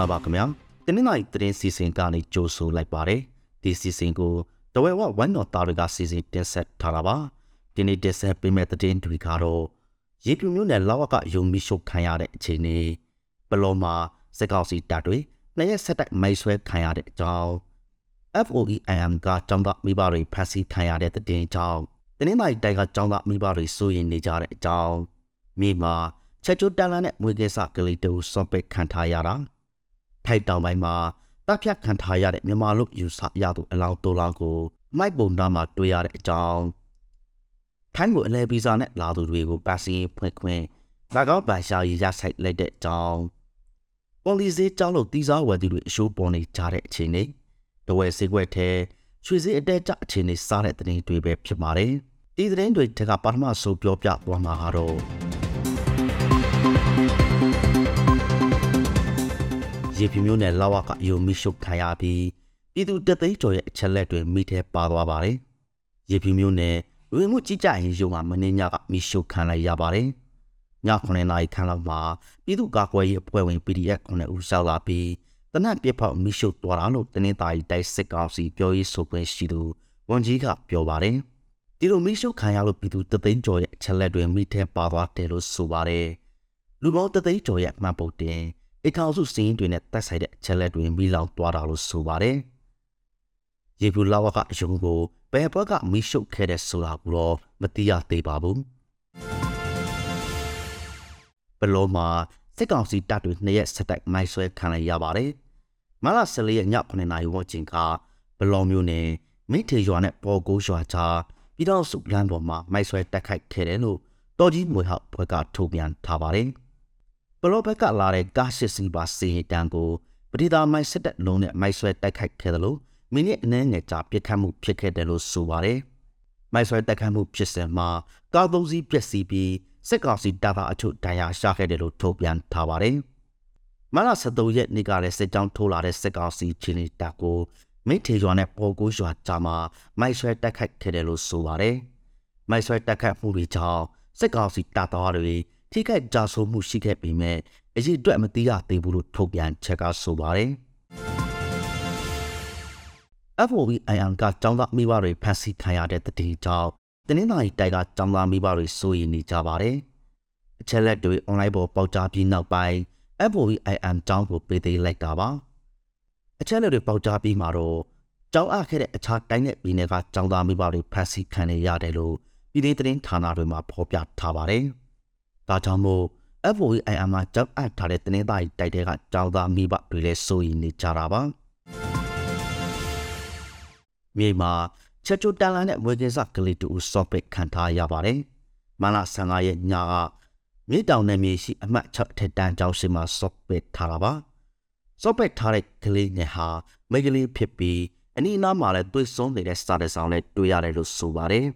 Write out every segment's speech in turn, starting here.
္ဂလာပါခင်ဗျာတင်းနေနိုင်သတင်းစီစဉ်ကနေကြိုဆိုလိုက်ပါတယ်ဒီစီစဉ်ကိုတဝဲဝဝိုင်းတော်သားတွေကစီစဉ်တင်ဆက်ထားတာပါဒီနေ့တင်ဆက်ပေးမယ့်သတင်းတွေကတော့ရေပြူမျိုးနဲ့လောက်ဝကယုံမီရှုခံရတဲ့အခြေအနေဘလောမှာစက်ကောက်စီတပ်တွေနှစ်ရက်ဆက်တိုက်မိုက်ဆွဲခံရတဲ့အကြောင်း FOEIM ကတောင်းတမိဘတွေဖမ်းဆီးခံရတဲ့တဲ့ကြောင်းတင်းနေနိုင်တိုက်ကတောင်းတမိဘတွေစိုးရိမ်နေကြတဲ့အကြောင်းမိမှာချက်ချိုးတန်လန်းနဲ့မွေးကဲစကလေးတူစွန်ပစ်ခံထားရတာ ထိုက်တောင်ပိုင်းမှာတပ်ဖြတ်ခံထားရတဲ့မြန်မာလူယူဆရသူအလောင်းတိုလောင်းကိုမိုက်ပုံနာမှာတွေ့ရတဲ့အကြောင်းထိုင်းကိုအလဲဗီဇာနဲ့လာသူတွေကိုပတ်စင်းဖွင့်ခွင့်၎င်းဗန်ရှာရီရဆိုင်လိုက်တဲ့အကြောင်းပေါ်လီစီကြောင်းလို့တီးစားဝယ်သူတွေအရှိုးပေါ်နေကြတဲ့အခြေအနေတဝဲစေခွက်ထဲရွှေစည်းအတဲကျအခြေအနေစားတဲ့သတင်းတွေပဲဖြစ်ပါတယ်ဒီသတင်းတွေတကပထမဆုံးပြောပြသွားမှာကတော့ ရေပြမျိုးနဲ့လာဝကယုံမိရှုခံရပြီးပြည်သူတသိန်းကျော်ရဲ့အချက်လက်တွေမိထဲပါသွားပါတယ်။ရေပြမျိုးနဲ့ဝင်မှုကြီးကြရင်ယုံမှာမင်းညကမိရှုခံလိုက်ရပါတယ်။ည9နာရီခန့်လောက်မှာပြည်သူ့ကာကွယ်ရေးအဖွဲ့ဝင် PDF 9ဦးရောက်လာပြီးတနက်ပြဖောက်မိရှုသွားတာလို့တင်းသားကြီးတိုက်စစ်ကောင်စီပြောရေးဆိုခွင့်ရှိသူဝန်ကြီးကပြောပါတယ်။ဒီလိုမိရှုခံရလို့ပြည်သူတသိန်းကျော်ရဲ့အချက်လက်တွေမိထဲပါသွားတယ်လို့ဆိုပါတယ်။လူပေါင်းတသိန်းကျော်ရဲ့အမှန်ပုတ်တင် အိထောင်စုစင်းတွေနဲ့တက်ဆိုင်တဲ့အချက်လက်တွေမိလောင်သွားတာလို့ဆိုပါတယ်။ရေဘူးလာဝကအယုံကိုဘယ်ဘက်ကမိရှုခဲ့တဲ့ဆိုတာကိုတော့မသိရသေးပါဘူး။ဘလောမှာစစ်ကောင်စီတပ်တွေနှစ်ရက်ဆက်တိုက်မိုက်ဆွဲခံလိုက်ရပါတယ်။မလ14ရက်ည9နာရီဝန်းကျင်ကဘလောမျိုးနဲ့မိထေရွာနဲ့ပေါ်ကိုရွာချာပြည်တော်စုလမ်းပေါ်မှာမိုက်ဆွဲတက်ခိုက်ခဲ့တယ်လို့တော်ကြီးမွေဟောက်ဘက်ကထုတ်ပြန်ထားပါတယ်။ ပလောဘက်ကလာတဲ့ကားရှစ်စီးပါစီရင်တန်းကိုပတိသာမိုက်စစ်တပ်လုံးနဲ့မိုက်ဆွဲတိုက်ခိုက်ခဲ့တယ်လို့မိနစ်အနည်းငယ်ကြာပြစ်ခတ်မှုဖြစ်ခဲ့တယ်လို့ဆိုပါတယ်။မိုက်ဆွဲတိုက်ခိုက်မှုဖြစ်စဉ်မှာကားသုံးစီးပျက်စီးပြီးစစ်ကောင်စီတပ်သားအချို့ဒဏ်ရာရခဲ့တယ်လို့ထုတ်ပြန်ထားပါတယ်။မလ73ရက်နေ့ကလည်းစစ်ကြောင်းထိုးလာတဲ့စစ်ကောင်စီချင်းနီတပ်ကိုမိထေရွာနဲ့ပေါ်ကိုရွာကြားမှာမိုက်ဆွဲတိုက်ခိုက်ခဲ့တယ်လို့ဆိုပါတယ်။မိုက်ဆွဲတိုက်ခိုက်မှုတွေကြောင့်စစ်ကောင်စီတပ်သားတွေ ထိခိုက်ကြဆိုးမှုရှိခဲ့ပေမဲ့အရေးအတွက်မသိရသေးဘူးလို့ထုတ်ပြန်ချက်ကဆိုပါတယ်။ FOB IAM ကចောင်းသားမိဘတွေဖန်ဆီးခံရတဲ့တတိကြောင့်တနင်္လာရီတိုက်ကចောင်းသားမိဘတွေစိုးရိမ်နေကြပါတယ်။အချက်လက်တွေ online ပေါ်ပေါက်ကြားပြီးနောက်ပိုင်း FOB IAM ចောင်းကိုပေးသေးလိုက်တာပါ။အချက်လက်တွေပေါက်ကြားပြီးမှာတော့ကျောင်းအပ်ခဲ့တဲ့အခြားတိုင်းနဲ့ပြည်နယ်ကကျောင်းသားမိဘတွေဖန်ဆီးခံရရတယ်လို့ပြည်ထောင်သတင်းဌာနတွေမှာဖော်ပြထားပါတယ်။ ဒါကြောင့်မို့ FOIM မှာကြောက်အပ်ထားတဲ့တင်းသားတိုက်တဲ့ကကြောက်သားမိဘတွေလည်းစိုးရိမ်နေကြတာပါမြေမှာချက်ချိုတန်လန်နဲ့ဝေကင်းစကလေးတူစော့ပစ်ခံထားရပါတယ်မန15ရက်ညကမြေတောင်နယ်မြေရှိအမှတ်6ထက်တန်းကျောင်းရှိမှာစော့ပစ်ထားတာပါစော့ပစ်ထားတဲ့ကလေးငယ်ဟာမိကလေးဖြစ်ပြီးအနီးအနားမှာလည်းတွေ့ဆုံးနေတဲ့စတာတဲ့ဆောင်လည်းတွေ့ရတယ်လို့ဆိုပါတယ်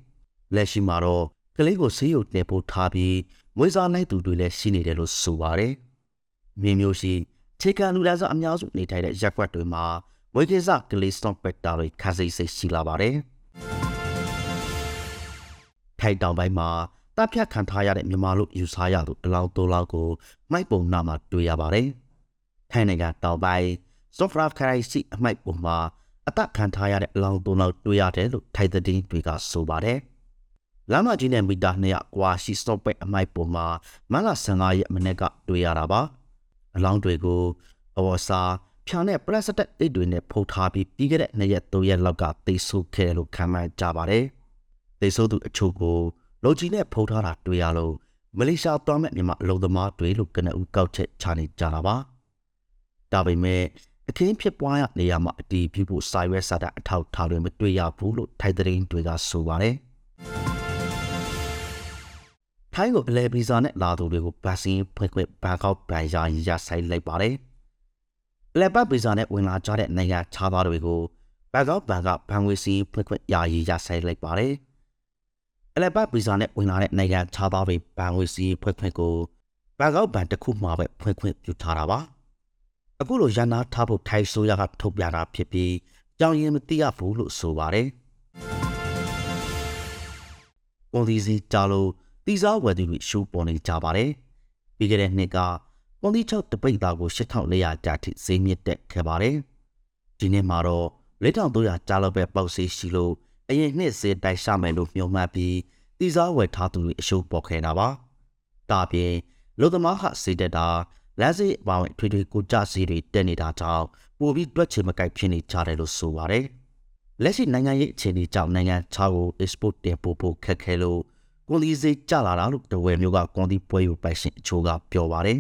လက်ရှိမှာတော့ကလေးကိုဆေးရုံတင်ပို့ထားပြီး မွေးစားလိုက်သူတွေလည်းရှိနေတယ်လို့ဆိုပါတယ်။မြေမျိုးရှိခြေခံလူသားစုအများစုနေထိုင်တဲ့ရက်ွက်တွေမှာမွေးကိစ္စကလေးစတော့ပက်တာတွေခါစိတ်စိတ်ရှိလာပါတယ်။ထိုက်တောင်ပိုင်းမှာတပ်ဖြတ်ခံထားရတဲ့မြန်မာလူယူဆရသူအလောင်းတိုးလောက်ကိုမိုက်ပုံနာမှာတွေ့ရပါတယ်။ထိုင်းနိုင်ငံတောင်ပိုင်းစော့ဖရာခရိုင်စီအမိုက်ပုံမှာအသက်ခံထားရတဲ့အလောင်းတိုးလောက်တွေ့ရတယ်လို့ထိုက်တဲ့တွေကဆိုပါတယ်။ လမ်းမကြီးနဲ့မီတာ200ကွာရှိစော့ပက်အမိုက်ပေါ်မှာမလ15ရက်မနေ့ကတွေ့ရတာပါအလောင်းတွေကိုအဝစာဖြာနဲ့ပလက်စတက်အိတ်တွေနဲ့ဖုတ်ထားပြီးပြီးခဲ့တဲ့2ရက်3ရက်လောက်ကသိဆိုးခဲ့လို့ခံမှန်းကြပါတယ်သိဆိုးသူအချို့ကိုလုံကြီးနဲ့ဖုတ်ထားတာတွေ့ရလို့မလေးရှားသွားမဲ့မြန်မာအလုံသမားတွေလို့ကနဦးကောက်ချက်ချနေကြတာပါဒါပေမဲ့အခင်းဖြစ်ပွားရနေရမှာအတီးပြုဖို့စာရွက်စာတမ်းအထောက်ထားတွေမတွေ့ရဘူးလို့ထိုက်တဲ့င်းတွေကဆိုပါတယ် ထိုင်းကိုဘလဲဗီဇာနဲ့လာသူတွေကိုဗတ်စင်းဖွင့်ခွင့်ဘန်ကောက်ဗန်ယာရဆိုင်လိုက်ပါတယ်။လက်ပတ်ဗီဇာနဲ့ဝင်လာကြတဲ့နိုင်ငံခြားသားတွေကိုဘန်ကောက်ဘန်ကဘန်ငွေစီဖွင့်ခွင့်ယာယီရဆိုင်လိုက်ပါတယ်။လက်ပတ်ဗီဇာနဲ့ဝင်လာတဲ့နိုင်ငံခြားသားတွေဘန်ငွေစီဖွင့်ခွင့်ကိုဘန်ကောက်ဘန်တစ်ခုမှပဲဖွင့်ခွင့်ပြုထားတာပါ။အခုလိုရန်နာထားဖို့ထိုင်းဆိုရကထုတ်ပြတာဖြစ်ပြီးကြောင်ရင်မသိရဘူးလို့ဆိုပါတယ်။ဝန်ဒီစီတာလို့ တီစားဝယ်သူတွေရှိုးပေါ်နေကြပါတယ်။ပြီးခဲ့တဲ့နှစ်ကကွန်တီ6တပိတ်သားကို8400ကျပ်ထိဈေးမြင့်တက်ခဲ့ပါတယ်ဒီနေ့မှာတော့4300ကျားလောက်ပဲပေါက်ဈေးရှိလို့အရင်နှစ်ဈေးတိုက်ရှာမယ်လို့မျှော်မှန်းပြီးတီစားဝယ်ထားသူတွေအရှုံးပေါ်ခဲ့တာပါဒါပြင်လူသမားဟာဈေးတက်တာလက်စီအပေါင်းထွေထွေကိုကြဈေးတွေတက်နေတာကြောင့်ပိုပြီးတွက်ချေမကိုက်ဖြစ်နေကြတယ်လို့ဆိုပါတယ်လက်ရှိနိုင်ငံရေးအခြေအနေကြောင့်နိုင်ငံခြားကို export တင်ပို့ဖို့ခက်ခဲလို့ ကွန်ဒီဈေးကျလာတာလို့တဝယ်မျိုးကကွန်ဒီပွဲယူပိုင်ရှင်အချို့ကပြောပါတယ်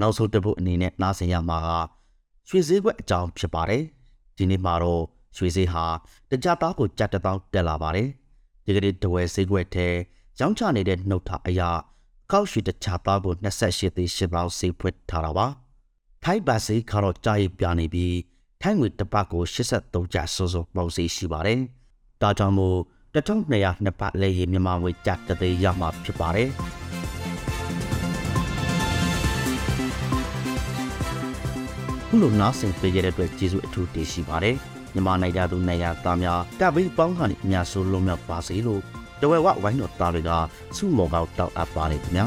နောက်ဆုံးတစ်ပုတ်အနေနဲ့နားဆင်ရမှာကရွှေဈေးကွက်အကြောင်းဖြစ်ပါတယ်ဒီနေ့မှာတော့ရွှေဈေးဟာတကြသားကိုကြက်တစ်တောင်းတက်လာပါတယ်ဒီကနေ့တဝယ်ဈေးကွက်ထဲရောင်းချနေတဲ့နှုတ်ထအရာကောက်ရွှေတခြားသားကို28သိန်း8ပေါင်းဈေးဖွင့်ထားတာပါထိုင်းဘတ်ဈေးကတော့ကြာရပြနေပြီးထိုင်းငွေတစ်ပတ်ကို83ကျပ်စိုးစိုးပေါက်ဈေးရှိပါတယ်ဒါကြောင့်မို့ 1200နှစ်ပတ်လဲရေမြန်မာငွေကျပ်တစ်သိန်းရမှာဖြစ်ပါတယ်ခုလိုနားဆင်ပေးကြတဲ့အတွက်ကျေးဇူးအထူးတင်ရှိပါတယ်မြန်မာနိုင်ငံသူနိုင်ငံသားများတပိပေါင်းကနေအများဆုံးလုံးမြောက်ပါစေလို့တဝဲဝဝိုင်းတော်သားတွေကစုမော်ကောက်တောက်အပ်ပါတယ်ခင်ဗျာ